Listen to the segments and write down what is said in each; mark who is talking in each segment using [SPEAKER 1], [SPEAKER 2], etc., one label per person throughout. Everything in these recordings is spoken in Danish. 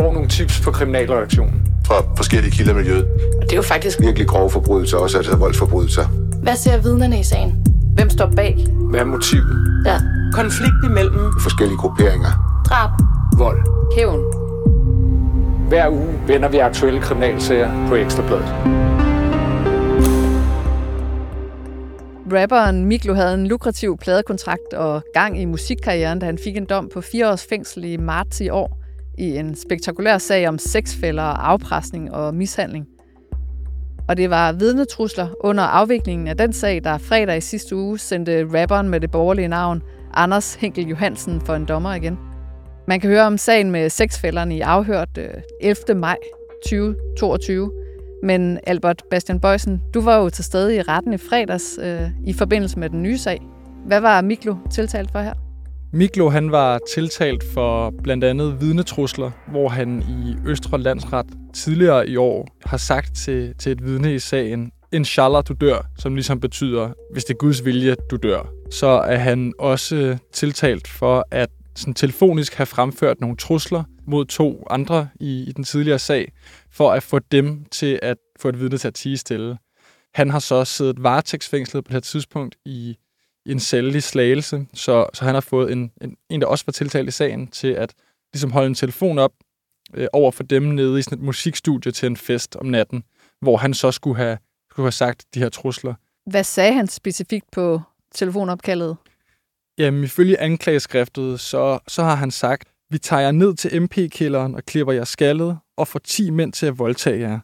[SPEAKER 1] får nogle tips på kriminalreaktionen.
[SPEAKER 2] Fra forskellige kilder i miljøet.
[SPEAKER 3] Og det er jo faktisk
[SPEAKER 2] Virkelig grove forbrydelser, også altså voldsforbrydelser.
[SPEAKER 4] Hvad ser vidnerne i sagen? Hvem står bag?
[SPEAKER 1] Hvad er motivet?
[SPEAKER 4] Ja.
[SPEAKER 5] Konflikt imellem
[SPEAKER 2] Forskellige grupperinger.
[SPEAKER 4] Drab.
[SPEAKER 1] Vold.
[SPEAKER 4] Hævn.
[SPEAKER 1] Hver uge vender vi aktuelle kriminalsager på Ekstrabladet.
[SPEAKER 6] Rapperen Miklo havde en lukrativ pladekontrakt og gang i musikkarrieren, da han fik en dom på fire års fængsel i marts i år i en spektakulær sag om sexfælder, afpresning og mishandling. Og det var vidnetrusler under afviklingen af den sag, der fredag i sidste uge sendte rapperen med det borgerlige navn Anders Henkel Johansen for en dommer igen. Man kan høre om sagen med sexfælderne i afhørt øh, 11. maj 2022. Men Albert Bastian Bøjsen, du var jo til stede i retten i fredags øh, i forbindelse med den nye sag. Hvad var Miklo tiltalt for her?
[SPEAKER 7] Miklo han var tiltalt for blandt andet vidnetrusler, hvor han i Østre Landsret tidligere i år har sagt til, til et vidne i sagen, Inshallah, du dør, som ligesom betyder, hvis det er Guds vilje, du dør. Så er han også tiltalt for at sådan telefonisk have fremført nogle trusler mod to andre i, i den tidligere sag, for at få dem til at få et vidne til at tige stille. Han har så siddet varetægtsfængslet på det her tidspunkt i, i en celle i Slagelse, så, så han har fået en, en, en, der også var tiltalt i sagen, til at ligesom holde en telefon op øh, over for dem nede i sådan et musikstudie til en fest om natten, hvor han så skulle have, skulle have sagt de her trusler.
[SPEAKER 6] Hvad sagde han specifikt på telefonopkaldet?
[SPEAKER 7] Jamen, ifølge anklageskriftet, så, så har han sagt, vi tager jer ned til MP-kælderen og klipper jer skaldet og får 10 mænd til at voldtage jer.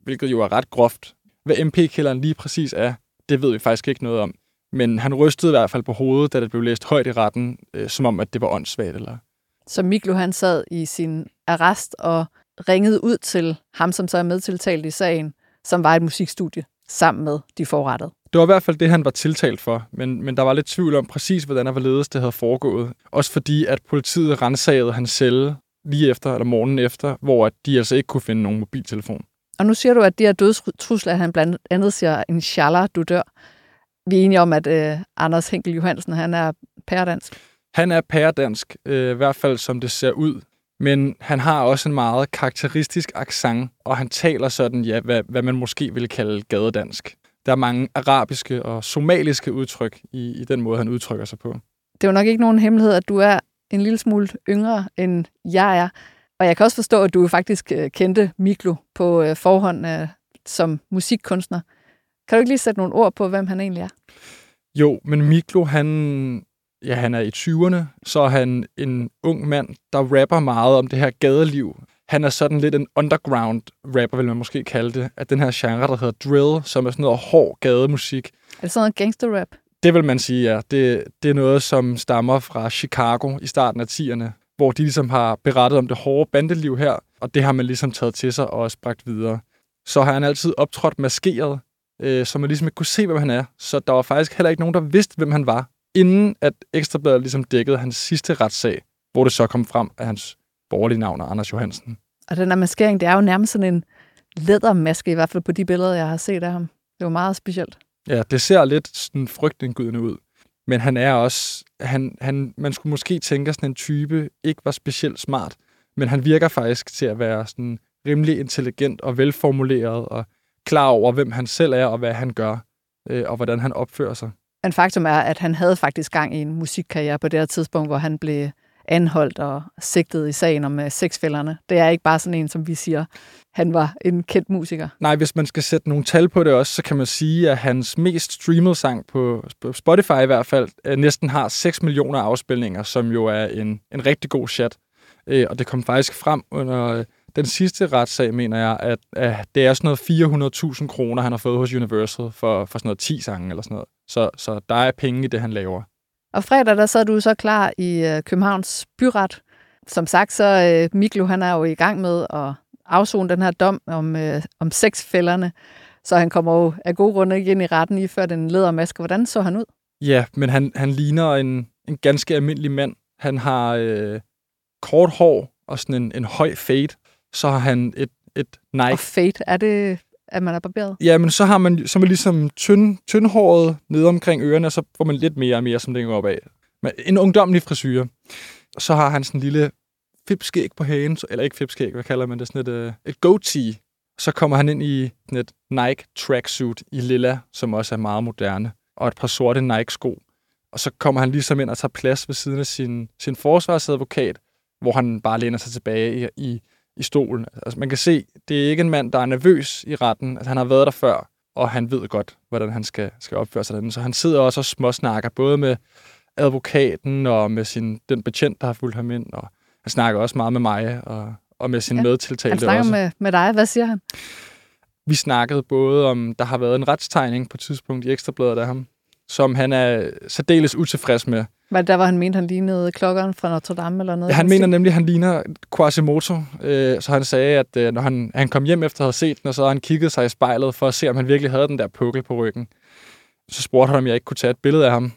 [SPEAKER 7] Hvilket jo er ret groft. Hvad MP-kælderen lige præcis er, det ved vi faktisk ikke noget om. Men han rystede i hvert fald på hovedet, da det blev læst højt i retten, øh, som om, at det var åndssvagt. Eller...
[SPEAKER 6] Så Miklo han sad i sin arrest og ringede ud til ham, som så er medtiltalt i sagen, som var et musikstudie sammen med de forrettede.
[SPEAKER 7] Det var i hvert fald det, han var tiltalt for, men, men der var lidt tvivl om præcis, hvordan og hvorledes det havde foregået. Også fordi, at politiet rensagede hans celle lige efter, eller morgenen efter, hvor at de altså ikke kunne finde nogen mobiltelefon.
[SPEAKER 6] Og nu siger du, at de her dødstrusler, han blandt andet siger, inshallah, du dør. Vi er enige om, at øh, Anders Henkel Johansen, han er pæredansk.
[SPEAKER 7] Han er pæredansk, øh, i hvert fald som det ser ud. Men han har også en meget karakteristisk accent, og han taler sådan, ja, hvad, hvad man måske ville kalde gadedansk. Der er mange arabiske og somaliske udtryk i, i den måde, han udtrykker sig på.
[SPEAKER 6] Det er jo nok ikke nogen hemmelighed, at du er en lille smule yngre, end jeg er. Og jeg kan også forstå, at du faktisk øh, kendte Miklo på øh, forhånd øh, som musikkunstner. Kan du ikke lige sætte nogle ord på, hvem han egentlig er?
[SPEAKER 7] Jo, men Miklo, han, ja, han er i 20'erne, så er han en ung mand, der rapper meget om det her gadeliv. Han er sådan lidt en underground rapper, vil man måske kalde det, af den her genre, der hedder drill, som er sådan noget hård gademusik.
[SPEAKER 6] Er det sådan noget gangsterrap?
[SPEAKER 7] Det vil man sige, ja. Det, det er noget, som stammer fra Chicago i starten af 10'erne, hvor de ligesom har berettet om det hårde bandeliv her, og det har man ligesom taget til sig og også bragt videre. Så har han altid optrådt maskeret, øh, så man ligesom ikke kunne se, hvem han er. Så der var faktisk heller ikke nogen, der vidste, hvem han var, inden at Ekstrabladet ligesom dækkede hans sidste retssag, hvor det så kom frem, at hans borgerlige navn er Anders Johansen.
[SPEAKER 6] Og den der maskering, det er jo nærmest sådan en lædermaske, i hvert fald på de billeder, jeg har set af ham. Det var meget specielt.
[SPEAKER 7] Ja, det ser lidt sådan frygtindgydende ud. Men han er også, han, han, man skulle måske tænke, at sådan en type ikke var specielt smart, men han virker faktisk til at være sådan rimelig intelligent og velformuleret og klar over, hvem han selv er og hvad han gør, øh, og hvordan han opfører sig.
[SPEAKER 6] En faktum er, at han havde faktisk gang i en musikkarriere på det her tidspunkt, hvor han blev anholdt og sigtet i sagen om uh, sexfælderne. Det er ikke bare sådan en, som vi siger, han var en kendt musiker.
[SPEAKER 7] Nej, hvis man skal sætte nogle tal på det også, så kan man sige, at hans mest streamede sang på Spotify i hvert fald uh, næsten har 6 millioner afspilninger, som jo er en, en rigtig god chat. Uh, og det kom faktisk frem under den sidste retssag, mener jeg, at, at det er sådan noget 400.000 kroner, han har fået hos Universal for, for sådan noget 10 sange eller sådan noget. Så, så der er penge i det, han laver.
[SPEAKER 6] Og fredag, der sad du så klar i øh, Københavns byret. Som sagt, så øh, Miklo, han er jo i gang med at afzone den her dom om, øh, om sexfælderne. Så han kommer jo af gode grunde ikke ind i retten i før den lædermaske. Hvordan så han ud?
[SPEAKER 7] Ja, men han, han ligner en, en ganske almindelig mand. Han har øh, kort hår og sådan en, en høj fade. Så har han et, et Nike.
[SPEAKER 6] Og fade, er det at man er barberet?
[SPEAKER 7] Ja, men så har man, så er man ligesom tynd, tyndhåret nede omkring ørerne, og så får man lidt mere og mere, som det går opad. Men en ungdomlig frisyr. Så har han sådan en lille fipskæg på hagen, eller ikke fipskæg, hvad kalder man det, sådan et, øh, et goatee. Så kommer han ind i et Nike tracksuit i lilla, som også er meget moderne, og et par sorte Nike-sko. Og så kommer han ligesom ind og tager plads ved siden af sin, sin forsvarsadvokat, hvor han bare læner sig tilbage i, i, i stolen. Altså, man kan se, det er ikke en mand, der er nervøs i retten. Altså, han har været der før, og han ved godt, hvordan han skal, skal opføre sig derinde. Så han sidder også og småsnakker, både med advokaten og med sin, den betjent, der har fulgt ham ind. Og han snakker også meget med mig og, og med sin
[SPEAKER 6] Ja,
[SPEAKER 7] ja,
[SPEAKER 6] Han
[SPEAKER 7] medtiltalte
[SPEAKER 6] snakker
[SPEAKER 7] også.
[SPEAKER 6] med, med dig. Hvad siger han?
[SPEAKER 7] Vi snakkede både om, der har været en retstegning på et tidspunkt i Ekstrabladet af ham, som han er særdeles utilfreds med.
[SPEAKER 6] Var det der, hvor han mente, han lignede klokkeren fra Notre Dame eller noget?
[SPEAKER 7] Ja, han mener nemlig, at han ligner Quasimodo. Øh, så han sagde, at øh, når han, han kom hjem efter at have set den, så havde han kigget sig i spejlet for at se, om han virkelig havde den der pukkel på ryggen. Så spurgte han, om jeg ikke kunne tage et billede af ham.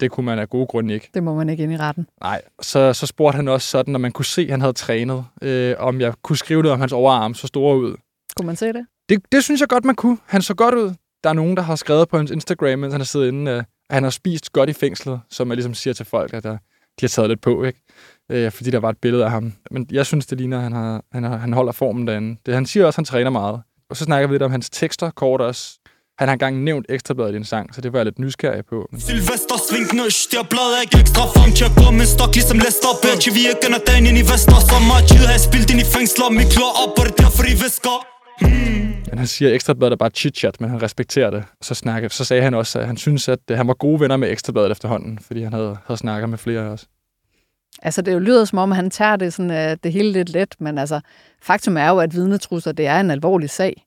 [SPEAKER 7] Det kunne man af gode grunde ikke.
[SPEAKER 6] Det må man ikke ind i retten.
[SPEAKER 7] Nej, så, så spurgte han også sådan, når man kunne se, at han havde trænet, øh, om jeg kunne skrive det om hans overarm så store ud.
[SPEAKER 6] Kunne man se det?
[SPEAKER 7] Det, det synes jeg godt, man kunne. Han så godt ud. Der er nogen, der har skrevet på hans Instagram, mens han har siddet inde, øh, at han har spist godt i fængslet, som man ligesom siger til folk, at der, de har taget lidt på, ikke? Øh, fordi der var et billede af ham. Men jeg synes, det ligner, at han, har, han, har, han holder formen derinde. Det, han siger også, at han træner meget. Og så snakker vi lidt om hans tekster kort også. Han har engang nævnt ekstrabladet i en sang, så det var jeg lidt nysgerrig på.
[SPEAKER 3] Sylvester svinknøst, jeg bladet ikke ekstra fang Jeg går med stok ligesom Lester Bitch, vi ikke gønner dagen ind i Vester Så meget tid har jeg spildt ind i fængsler mit klør op, og det er derfor I visker
[SPEAKER 7] men han siger, at Ekstrabladet er bare chit-chat, men han respekterer det. Så, snakke, så sagde han også, at han synes, at øh, han var gode venner med Ekstrabladet efterhånden, fordi han havde, havde snakket med flere også.
[SPEAKER 6] Altså, det jo lyder som om, han tager det, sådan, uh, det hele lidt let, men altså, faktum er jo, at vidnetrusler, det er en alvorlig sag.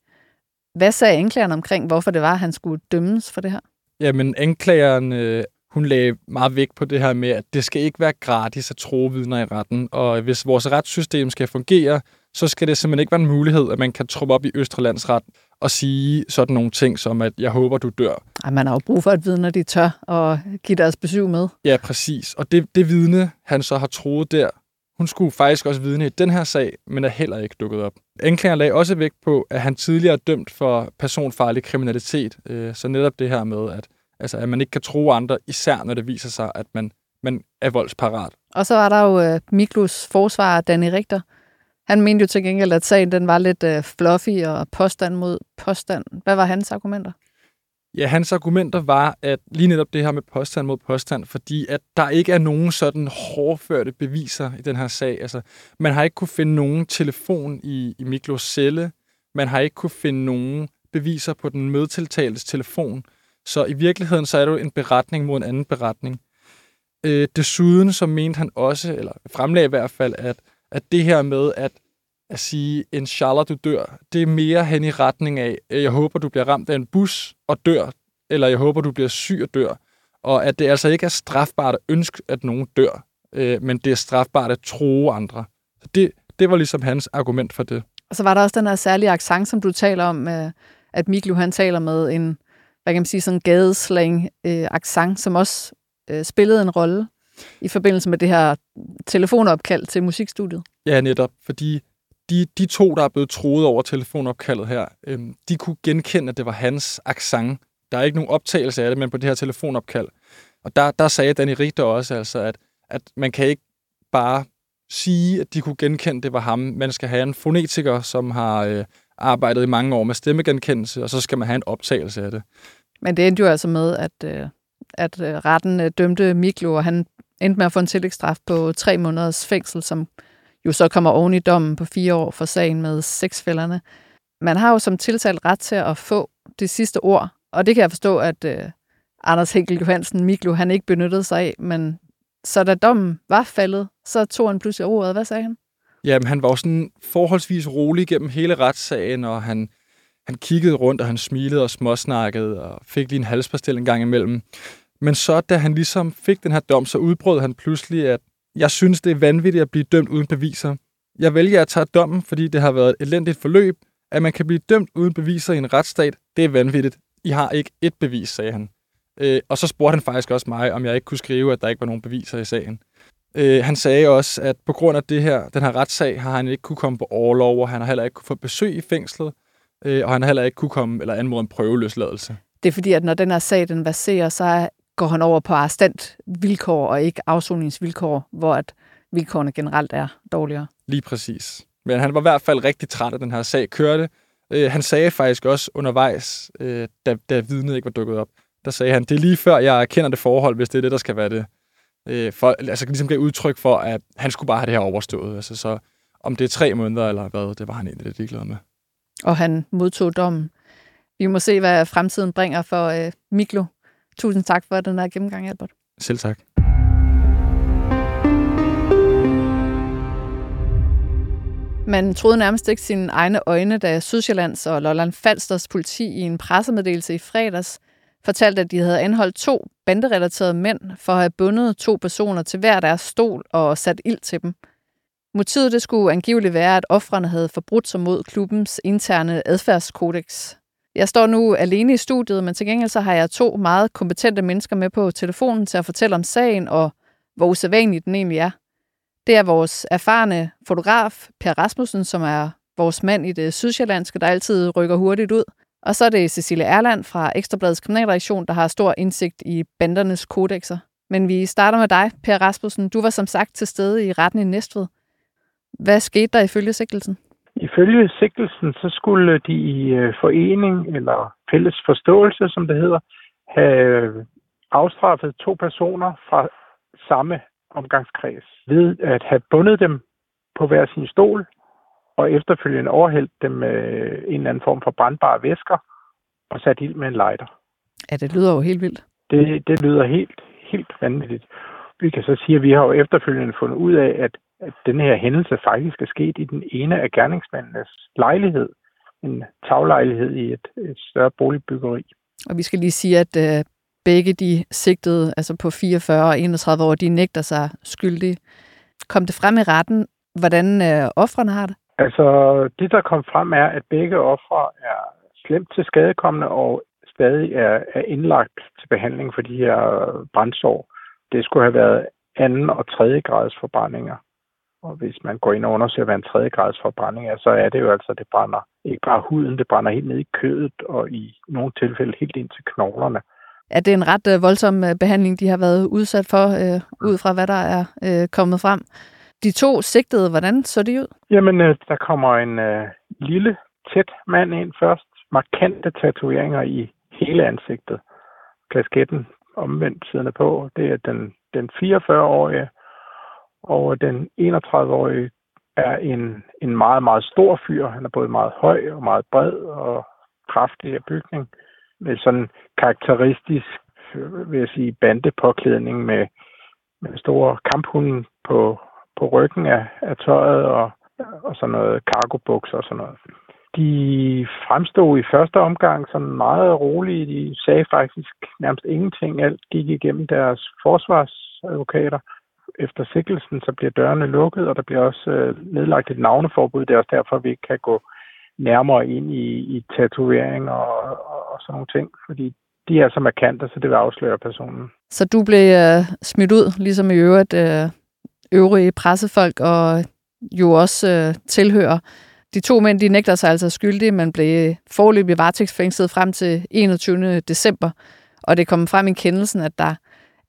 [SPEAKER 6] Hvad sagde anklageren omkring, hvorfor det var, at han skulle dømmes for det her?
[SPEAKER 7] Jamen, anklageren, øh, hun lagde meget vægt på det her med, at det skal ikke være gratis at tro vidner i retten, og hvis vores retssystem skal fungere, så skal det simpelthen ikke være en mulighed, at man kan truppe op i Østre Landsret og sige sådan nogle ting som, at jeg håber, du dør.
[SPEAKER 6] Ej, man har jo brug for, at vidner de tør og give deres besøg med.
[SPEAKER 7] Ja, præcis. Og det, det vidne, han så har troet der, hun skulle faktisk også vidne i den her sag, men er heller ikke dukket op. Anklageren lagde også vægt på, at han tidligere er dømt for personfarlig kriminalitet. Øh, Så netop det her med, at, altså, at man ikke kan tro andre, især når det viser sig, at man, man er voldsparat.
[SPEAKER 6] Og så var der jo uh, Miklus forsvarer, Danny Richter. Han mente jo til gengæld, at sagen den var lidt øh, fluffy og påstand mod påstand. Hvad var hans argumenter?
[SPEAKER 7] Ja, hans argumenter var, at lige netop det her med påstand mod påstand, fordi at der ikke er nogen sådan hårdførte beviser i den her sag. Altså, man har ikke kunne finde nogen telefon i, i Miklos celle. Man har ikke kunne finde nogen beviser på den medtiltaltes telefon. Så i virkeligheden så er det jo en beretning mod en anden beretning. Øh, desuden så mente han også, eller fremlagde i hvert fald, at, at det her med at, at sige, inshallah du dør, det er mere hen i retning af, jeg håber du bliver ramt af en bus og dør, eller jeg håber du bliver syg og dør. Og at det altså ikke er strafbart at ønske, at nogen dør, øh, men det er strafbart at tro andre. Så det, det var ligesom hans argument for det.
[SPEAKER 6] Og så var der også den her særlige accent, som du taler om, øh, at Miklu han taler med en, hvad kan man sige, sådan gadeslang øh, accent, som også øh, spillede en rolle i forbindelse med det her telefonopkald til musikstudiet.
[SPEAKER 7] Ja, netop, fordi de, de to, der er blevet troet over telefonopkaldet her, øhm, de kunne genkende, at det var hans accent. Der er ikke nogen optagelse af det, men på det her telefonopkald. Og der, der sagde Danny Richter også, altså, at, at man kan ikke bare sige, at de kunne genkende, at det var ham. Man skal have en fonetiker, som har øh, arbejdet i mange år med stemmegenkendelse, og så skal man have en optagelse af det.
[SPEAKER 6] Men det endte jo altså med, at, øh, at øh, retten øh, dømte Miklo, og han endte med at få en tillægsstraf på tre måneders fængsel, som jo så kommer oven i dommen på fire år for sagen med seksfælderne. Man har jo som tiltalt ret til at få det sidste ord, og det kan jeg forstå, at øh, Anders Henkel Johansen Miklo, han ikke benyttede sig af, men så da dommen var faldet, så tog han pludselig ordet. Hvad sagde han?
[SPEAKER 7] Jamen, han var jo sådan forholdsvis rolig gennem hele retssagen, og han, han kiggede rundt, og han smilede og småsnakkede, og fik lige en halspastil en gang imellem. Men så, da han ligesom fik den her dom, så udbrød han pludselig, at jeg synes, det er vanvittigt at blive dømt uden beviser. Jeg vælger at tage dommen, fordi det har været et elendigt forløb. At man kan blive dømt uden beviser i en retsstat, det er vanvittigt. I har ikke et bevis, sagde han. Øh, og så spurgte han faktisk også mig, om jeg ikke kunne skrive, at der ikke var nogen beviser i sagen. Øh, han sagde også, at på grund af det her, den her retssag, har han ikke kunne komme på overlov, og han har heller ikke kunne få besøg i fængslet, øh, og han har heller ikke kunne komme eller anmode en prøveløsladelse.
[SPEAKER 6] Det er fordi, at når den her sag den baserer, så går han over på arrestant vilkår og ikke afsoningsvilkår, hvor at vilkårene generelt er dårligere.
[SPEAKER 7] Lige præcis. Men han var i hvert fald rigtig træt af den her sag kørte. Øh, han sagde faktisk også undervejs, øh, da, da vidnet ikke var dukket op, der sagde han, det er lige før, jeg kender det forhold, hvis det er det, der skal være det. Øh, for, altså ligesom gav udtryk for, at han skulle bare have det her overstået. Altså, så om det er tre måneder eller hvad, det var han egentlig lidt ligeglad med.
[SPEAKER 6] Og han modtog dommen. Vi må se, hvad fremtiden bringer for øh, Miklo. Tusind tak for den her gennemgang, Albert.
[SPEAKER 7] Selv tak.
[SPEAKER 6] Man troede nærmest ikke sine egne øjne, da Sydsjællands og Lolland Falsters politi i en pressemeddelelse i fredags fortalte, at de havde anholdt to banderelaterede mænd for at have bundet to personer til hver deres stol og sat ild til dem. Motivet det skulle angiveligt være, at offrene havde forbrudt sig mod klubbens interne adfærdskodex. Jeg står nu alene i studiet, men til gengæld så har jeg to meget kompetente mennesker med på telefonen til at fortælle om sagen og hvor usædvanlig den egentlig er. Det er vores erfarne fotograf, Per Rasmussen, som er vores mand i det sydsjællandske, der altid rykker hurtigt ud. Og så er det Cecilie Erland fra Ekstrabladets kriminalreaktion, der har stor indsigt i bandernes kodexer. Men vi starter med dig, Per Rasmussen. Du var som sagt til stede i retten i Næstved. Hvad skete der ifølge sigtelsen?
[SPEAKER 5] Ifølge sigtelsen, så skulle de i øh, forening eller fælles forståelse, som det hedder, have afstraffet to personer fra samme omgangskreds ved at have bundet dem på hver sin stol og efterfølgende overhældt dem med en eller anden form for brandbare væsker og sat ild med en lighter.
[SPEAKER 6] Ja, det lyder jo helt vildt.
[SPEAKER 5] Det, det lyder helt, helt vanvittigt. Vi kan så sige, at vi har jo efterfølgende fundet ud af, at, at den her hændelse faktisk er sket i den ene af gerningsmændenes lejlighed. En taglejlighed i et, et større boligbyggeri.
[SPEAKER 6] Og vi skal lige sige, at øh, begge de sigtede, altså på 44 og 31 år, de nægter sig skyldige. Kom det frem i retten, hvordan øh, offrene har det?
[SPEAKER 5] Altså, det der kom frem er, at begge ofre er slemt til skadekommende og stadig er, er indlagt til behandling for de her brændsår. Det skulle have været anden og tredje grads forbrændinger. Og hvis man går ind og undersøger, hvad en tredje grads forbrænding er, så er det jo altså, at det brænder ikke bare huden, det brænder helt ned i kødet og i nogle tilfælde helt ind til knoglerne.
[SPEAKER 6] Er det en ret øh, voldsom øh, behandling, de har været udsat for, øh, ud fra hvad der er øh, kommet frem? De to sigtede, hvordan så de ud?
[SPEAKER 5] Jamen, øh, der kommer en øh, lille, tæt mand ind først. Markante tatoveringer i hele ansigtet. Kasketten omvendt siden på. Det er den, den 44-årige, og den 31-årige er en, en meget, meget stor fyr. Han er både meget høj og meget bred og kraftig af bygning. Med sådan karakteristisk, vil jeg sige, bandepåklædning med, med store kamphunde på, på ryggen af, af tøjet og, og sådan noget cargobukser og sådan noget. De fremstod i første omgang sådan meget rolige. De sagde faktisk nærmest ingenting. Alt gik igennem deres forsvarsadvokater. Efter sikkelsen så bliver dørene lukket, og der bliver også øh, nedlagt et navneforbud. Det er også derfor, vi ikke kan gå nærmere ind i, i tatovering og, og, og sådan nogle ting, fordi de er så markante, så det vil afsløre personen.
[SPEAKER 6] Så du blev øh, smidt ud, ligesom i øvrigt øh, øvrige pressefolk og jo også øh, tilhører. De to mænd de nægter sig altså skyldige, men blev forløbig varetægtsfængslet frem til 21. december, og det kom frem i kendelsen, at der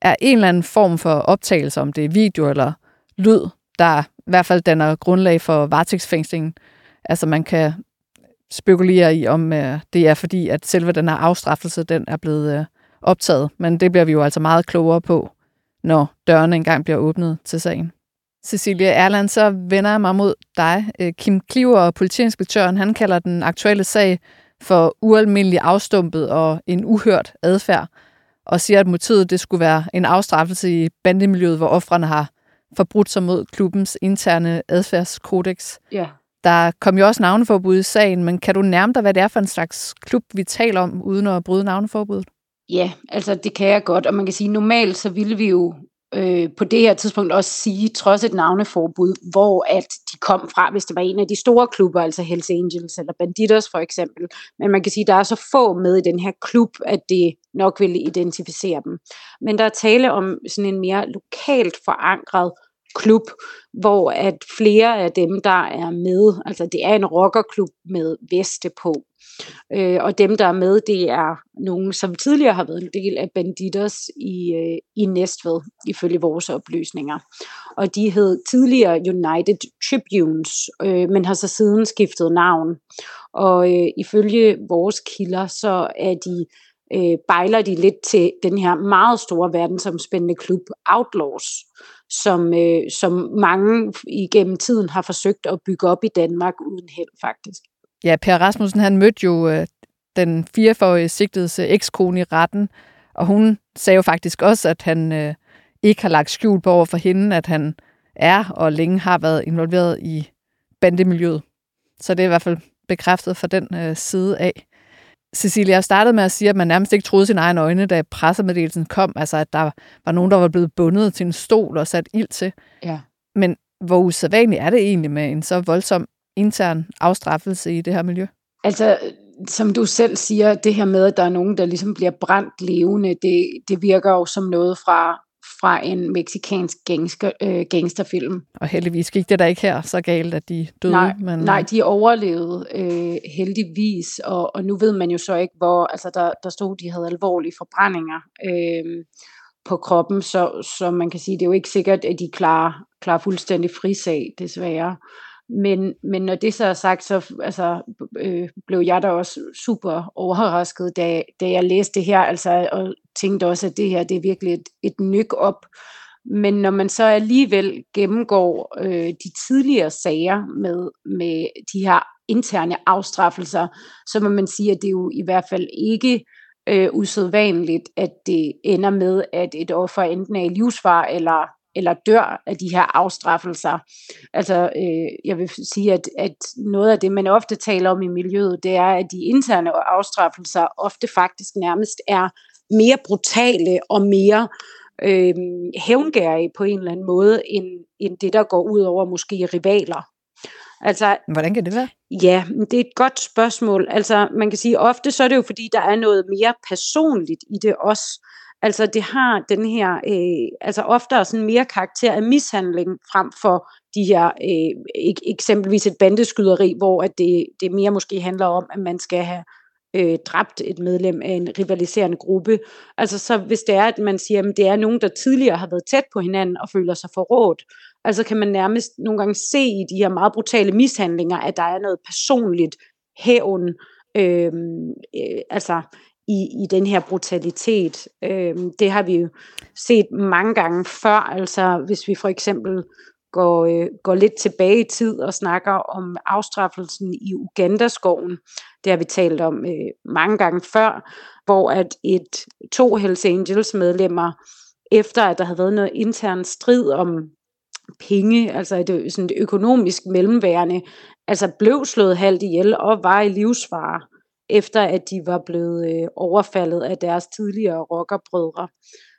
[SPEAKER 6] er en eller anden form for optagelse, om det er video eller lyd, der i hvert fald danner grundlag for varetægtsfængslingen. Altså man kan spekulere i, om øh, det er fordi, at selve den her afstraffelse, den er blevet øh, optaget. Men det bliver vi jo altså meget klogere på, når dørene engang bliver åbnet til sagen. Cecilia Erland, så vender jeg mig mod dig. Øh, Kim Kliver, politiinspektøren, han kalder den aktuelle sag for ualmindelig afstumpet og en uhørt adfærd, og siger, at motivet det skulle være en afstraffelse i bandemiljøet, hvor offrene har forbrudt sig mod klubbens interne adfærdskodex.
[SPEAKER 8] Ja.
[SPEAKER 6] Der kom jo også navneforbud i sagen, men kan du nærme dig, hvad det er for en slags klub, vi taler om, uden at bryde navneforbuddet?
[SPEAKER 8] Ja, altså det kan jeg godt, og man kan sige, normalt så ville vi jo øh, på det her tidspunkt også sige, trods et navneforbud, hvor at de kom fra, hvis det var en af de store klubber, altså Hells Angels eller Banditos for eksempel. Men man kan sige, at der er så få med i den her klub, at det nok ville identificere dem. Men der er tale om sådan en mere lokalt forankret klub, hvor at flere af dem, der er med, altså det er en rockerklub med veste på, øh, og dem, der er med, det er nogen, som tidligere har været en del af Banditers i, øh, i Næstved, ifølge vores oplysninger. Og de hed tidligere United Tribunes, øh, men har så siden skiftet navn. Og øh, ifølge vores kilder, så er de øh, bejler de lidt til den her meget store verdensomspændende klub Outlaws, som, øh, som mange igennem tiden har forsøgt at bygge op i Danmark uden held faktisk.
[SPEAKER 6] Ja, Per Rasmussen han mødte jo øh, den 44-årige sigtedes øh, ekskone i retten, og hun sagde jo faktisk også, at han øh, ikke har lagt skjul på over for hende, at han er og længe har været involveret i bandemiljøet. Så det er i hvert fald bekræftet fra den øh, side af. Cecilia, jeg startede med at sige, at man nærmest ikke troede sine egne øjne, da pressemeddelelsen kom. Altså, at der var nogen, der var blevet bundet til en stol og sat ild til.
[SPEAKER 8] Ja.
[SPEAKER 6] Men hvor usædvanligt er det egentlig med en så voldsom intern afstraffelse i det her miljø?
[SPEAKER 8] Altså, som du selv siger, det her med, at der er nogen, der ligesom bliver brændt levende, det, det virker jo som noget fra fra en meksikansk gangster, øh, gangsterfilm.
[SPEAKER 6] Og heldigvis gik det da ikke her så galt, at de døde.
[SPEAKER 8] Nej,
[SPEAKER 6] men...
[SPEAKER 8] nej de overlevede øh, heldigvis, og, og nu ved man jo så ikke, hvor, altså der, der stod, de havde alvorlige forbrændinger øh, på kroppen, så, så man kan sige, det er jo ikke sikkert, at de klarer, klarer fuldstændig frisag, desværre. Men, men når det så er sagt, så altså, øh, blev jeg da også super overrasket, da, da jeg læste det her, altså, og tænkte også, at det her det er virkelig et, et nyk op. Men når man så alligevel gennemgår øh, de tidligere sager med, med de her interne afstraffelser, så må man sige, at det er jo i hvert fald ikke øh, usædvanligt, at det ender med, at et offer enten er i livsfar eller eller dør af de her afstraffelser. Altså, øh, jeg vil sige, at, at noget af det, man ofte taler om i miljøet, det er, at de interne afstraffelser ofte faktisk nærmest er mere brutale og mere øh, hævngærige på en eller anden måde, end, end det, der går ud over måske rivaler.
[SPEAKER 6] Altså, Hvordan kan det være?
[SPEAKER 8] Ja, det er et godt spørgsmål. Altså, man kan sige, ofte så er det jo, fordi der er noget mere personligt i det også. Altså det har den her, øh, altså oftere sådan mere karakter af mishandling frem for de her, øh, ek- eksempelvis et bandeskyderi, hvor at det, det mere måske handler om, at man skal have øh, dræbt et medlem af en rivaliserende gruppe. Altså så hvis det er, at man siger, at det er nogen, der tidligere har været tæt på hinanden og føler sig forrådt, altså kan man nærmest nogle gange se i de her meget brutale mishandlinger, at der er noget personligt hævn, øh, øh, altså i, i den her brutalitet. Øhm, det har vi jo set mange gange før, altså hvis vi for eksempel går, øh, går lidt tilbage i tid og snakker om afstraffelsen i Ugandaskoven. Det har vi talt om øh, mange gange før, hvor at et to Hells Angels medlemmer, efter at der havde været noget intern strid om penge, altså et, sådan et økonomisk mellemværende, altså blev slået halvt ihjel og var i livsfare efter at de var blevet øh, overfaldet af deres tidligere rockerbrødre.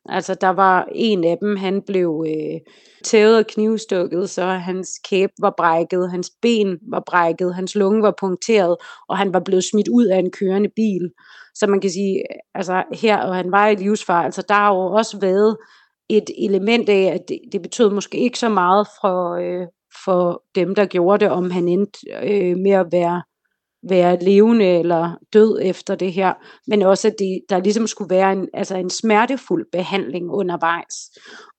[SPEAKER 8] Altså der var en af dem, han blev øh, tævet og knivstukket, så hans kæb var brækket, hans ben var brækket, hans lunge var punkteret, og han var blevet smidt ud af en kørende bil. Så man kan sige, altså her, og han var i livsfar, altså der har jo også været et element af, at det, det betød måske ikke så meget for, øh, for dem, der gjorde det, om han endte øh, med at være være levende eller død efter det her, men også at det, der ligesom skulle være en, altså en smertefuld behandling undervejs.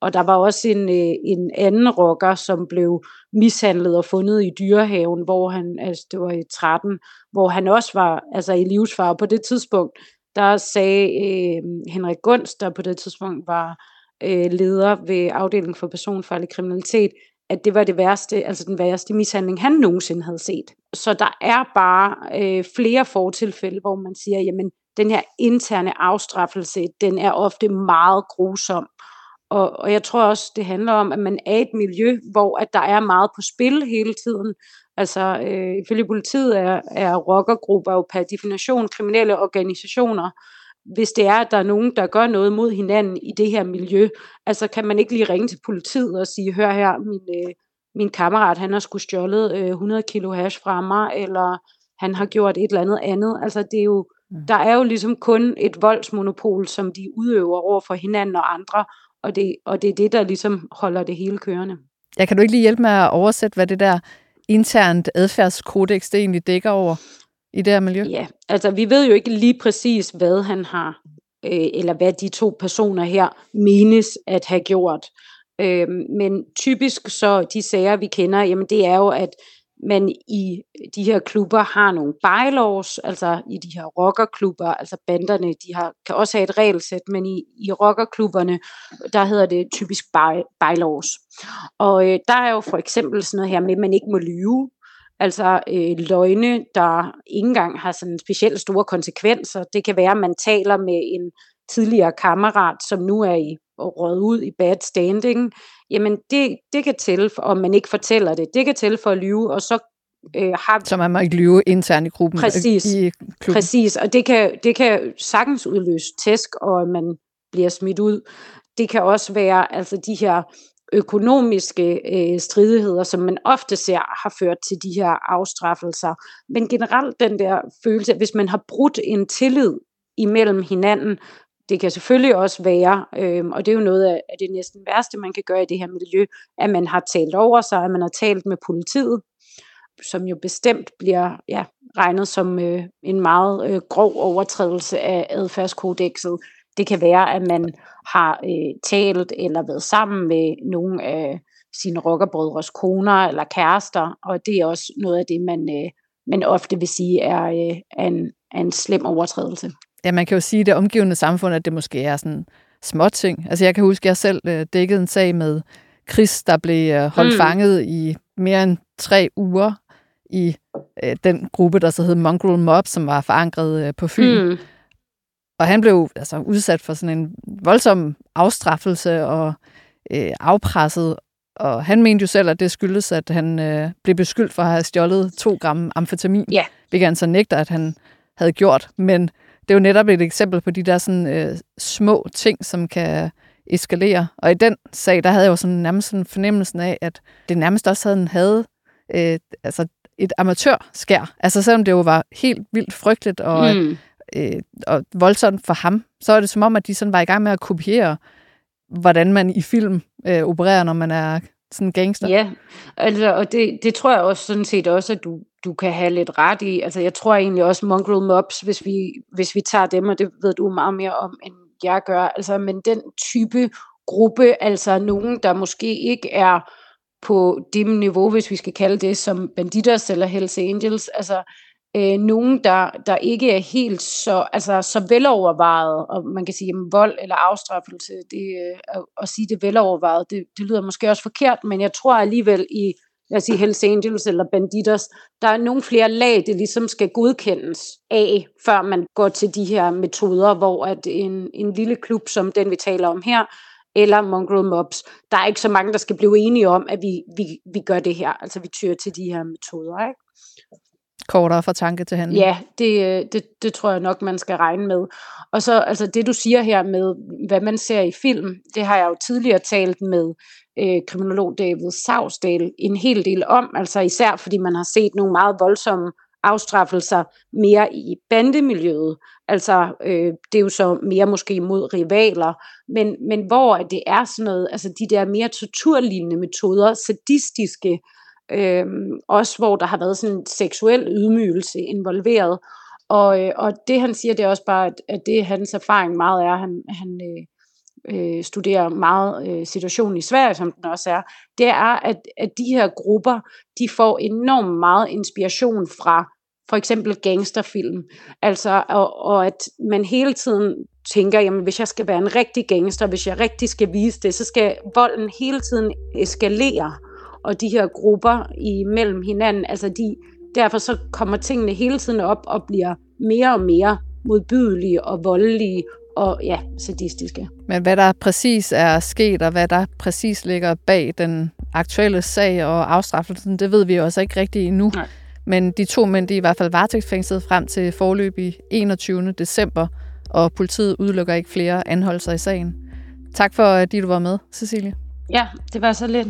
[SPEAKER 8] Og der var også en, øh, en anden rocker, som blev mishandlet og fundet i dyrehaven, hvor han, altså det var i 13, hvor han også var altså i livsfare. På det tidspunkt, der sagde øh, Henrik Gunst, der på det tidspunkt var øh, leder ved afdelingen for personfarlig kriminalitet, at det var det værste, altså den værste mishandling, han nogensinde havde set. Så der er bare øh, flere fortilfælde, hvor man siger, jamen den her interne afstraffelse, den er ofte meget grusom. Og, og jeg tror også, det handler om, at man er et miljø, hvor at der er meget på spil hele tiden. Altså øh, ifølge politiet er, er rockergrupper jo per definition kriminelle organisationer, hvis det er, at der er nogen, der gør noget mod hinanden i det her miljø, altså kan man ikke lige ringe til politiet og sige, hør her, min, øh, min kammerat, han har skulle stjålet øh, 100 kilo hash fra mig, eller han har gjort et eller andet andet. Altså det er jo, mm. der er jo ligesom kun et voldsmonopol, som de udøver over for hinanden og andre, og det, og det er det, der ligesom holder det hele kørende.
[SPEAKER 6] Jeg kan du ikke lige hjælpe med at oversætte, hvad det der internt adfærdskodex det egentlig dækker over i det her miljø?
[SPEAKER 8] Ja, altså vi ved jo ikke lige præcis, hvad han har, øh, eller hvad de to personer her menes at have gjort. Øh, men typisk så de sager, vi kender, jamen det er jo, at man i de her klubber har nogle bylaws, altså i de her rockerklubber, altså banderne, de har, kan også have et regelsæt, men i, i rockerklubberne, der hedder det typisk by, bylaws. Og øh, der er jo for eksempel sådan noget her med, at man ikke må lyve, altså øh, løgne, der ikke engang har sådan specielt store konsekvenser. Det kan være, at man taler med en tidligere kammerat, som nu er i røget ud i bad standing, jamen det, det kan tælle, om man ikke fortæller det, det kan tælle for at lyve, og så øh, har...
[SPEAKER 6] Så man må ikke lyve internt i gruppen?
[SPEAKER 8] Præcis,
[SPEAKER 6] i
[SPEAKER 8] klubben. præcis og det kan, det kan sagtens udløse tæsk, og man bliver smidt ud. Det kan også være altså de her økonomiske øh, stridigheder, som man ofte ser har ført til de her afstraffelser. Men generelt den der følelse, at hvis man har brudt en tillid imellem hinanden, det kan selvfølgelig også være, øh, og det er jo noget af, det næsten værste, man kan gøre i det her miljø, at man har talt over sig, at man har talt med politiet, som jo bestemt bliver ja, regnet som øh, en meget øh, grov overtrædelse af adfærdskodexet. Det kan være, at man har øh, talt eller været sammen med nogle af sine rockerbrødres koner eller kærester, og det er også noget af det, man, øh, man ofte vil sige er, øh, er, en, er en slem overtrædelse.
[SPEAKER 6] Ja, man kan jo sige, at det omgivende samfund, at det måske er sådan små ting. Altså jeg kan huske, at jeg selv øh, dækkede en sag med Chris, der blev øh, holdt mm. fanget i mere end tre uger i øh, den gruppe, der så hed Mongrel Mob, som var forankret øh, på Fyn. Mm. Og han blev altså udsat for sådan en voldsom afstraffelse og øh, afpresset. Og han mente jo selv, at det skyldes, at han øh, blev beskyldt for at have stjålet to gram amfetamin.
[SPEAKER 8] Ja.
[SPEAKER 6] Hvilket han så nægter, at han havde gjort. Men det er jo netop et eksempel på de der sådan, øh, små ting, som kan eskalere. Og i den sag, der havde jeg jo sådan nærmest sådan fornemmelsen af, at det nærmest også havde, havde øh, altså et amatørskær. Altså selvom det jo var helt vildt frygteligt og, mm øh, og voldsomt for ham, så er det som om, at de sådan var i gang med at kopiere, hvordan man i film øh, opererer, når man er sådan gangster.
[SPEAKER 8] Ja, altså, og det, det tror jeg også sådan set også, at du, du kan have lidt ret i. Altså, jeg tror egentlig også Mongrel Mobs, hvis vi, hvis vi tager dem, og det ved du meget mere om, end jeg gør, altså, men den type gruppe, altså nogen, der måske ikke er på det niveau, hvis vi skal kalde det, som Banditers eller Hells Angels, altså øh, nogen, der, der ikke er helt så, altså, så velovervejet, og man kan sige, at vold eller afstraffelse, det, øh, at sige det velovervejet, det, det lyder måske også forkert, men jeg tror alligevel i, lad os sige Hells Angels eller Banditers, der er nogle flere lag, det ligesom skal godkendes af, før man går til de her metoder, hvor at en, en lille klub, som den vi taler om her, eller mongrel mobs, der er ikke så mange, der skal blive enige om, at vi, vi, vi gør det her, altså vi tyrer til de her metoder, ikke?
[SPEAKER 6] Kortere fra tanke til handling.
[SPEAKER 8] Ja, det, øh, det, det tror jeg nok, man skal regne med. Og så altså det, du siger her med, hvad man ser i film, det har jeg jo tidligere talt med øh, kriminolog David Savsdal en hel del om, altså især fordi man har set nogle meget voldsomme afstraffelser mere i bandemiljøet. Altså, øh, det er jo så mere måske mod rivaler, men, men hvor det er sådan noget, altså de der mere torturlignende metoder, sadistiske øh, også hvor der har været sådan en seksuel ydmygelse involveret. Og, øh, og det han siger, det er også bare, at, at det hans erfaring meget er, han, han øh, øh, studerer meget øh, situationen i Sverige, som den også er, det er, at, at de her grupper, de får enormt meget inspiration fra for eksempel gangsterfilm. Altså, og, og at man hele tiden tænker, jamen hvis jeg skal være en rigtig gangster, hvis jeg rigtig skal vise det, så skal volden hele tiden eskalere og de her grupper imellem hinanden. Altså de, derfor så kommer tingene hele tiden op og bliver mere og mere modbydelige og voldelige og ja, sadistiske.
[SPEAKER 6] Men hvad der præcis er sket, og hvad der præcis ligger bag den aktuelle sag og afstraffelsen, det ved vi jo også ikke rigtigt endnu. Nej. Men de to mænd, de er i hvert fald varetægtsfængslet frem til forløb i 21. december, og politiet udelukker ikke flere anholdelser i sagen. Tak for, at du var med, Cecilie.
[SPEAKER 8] Ja, det var så lidt.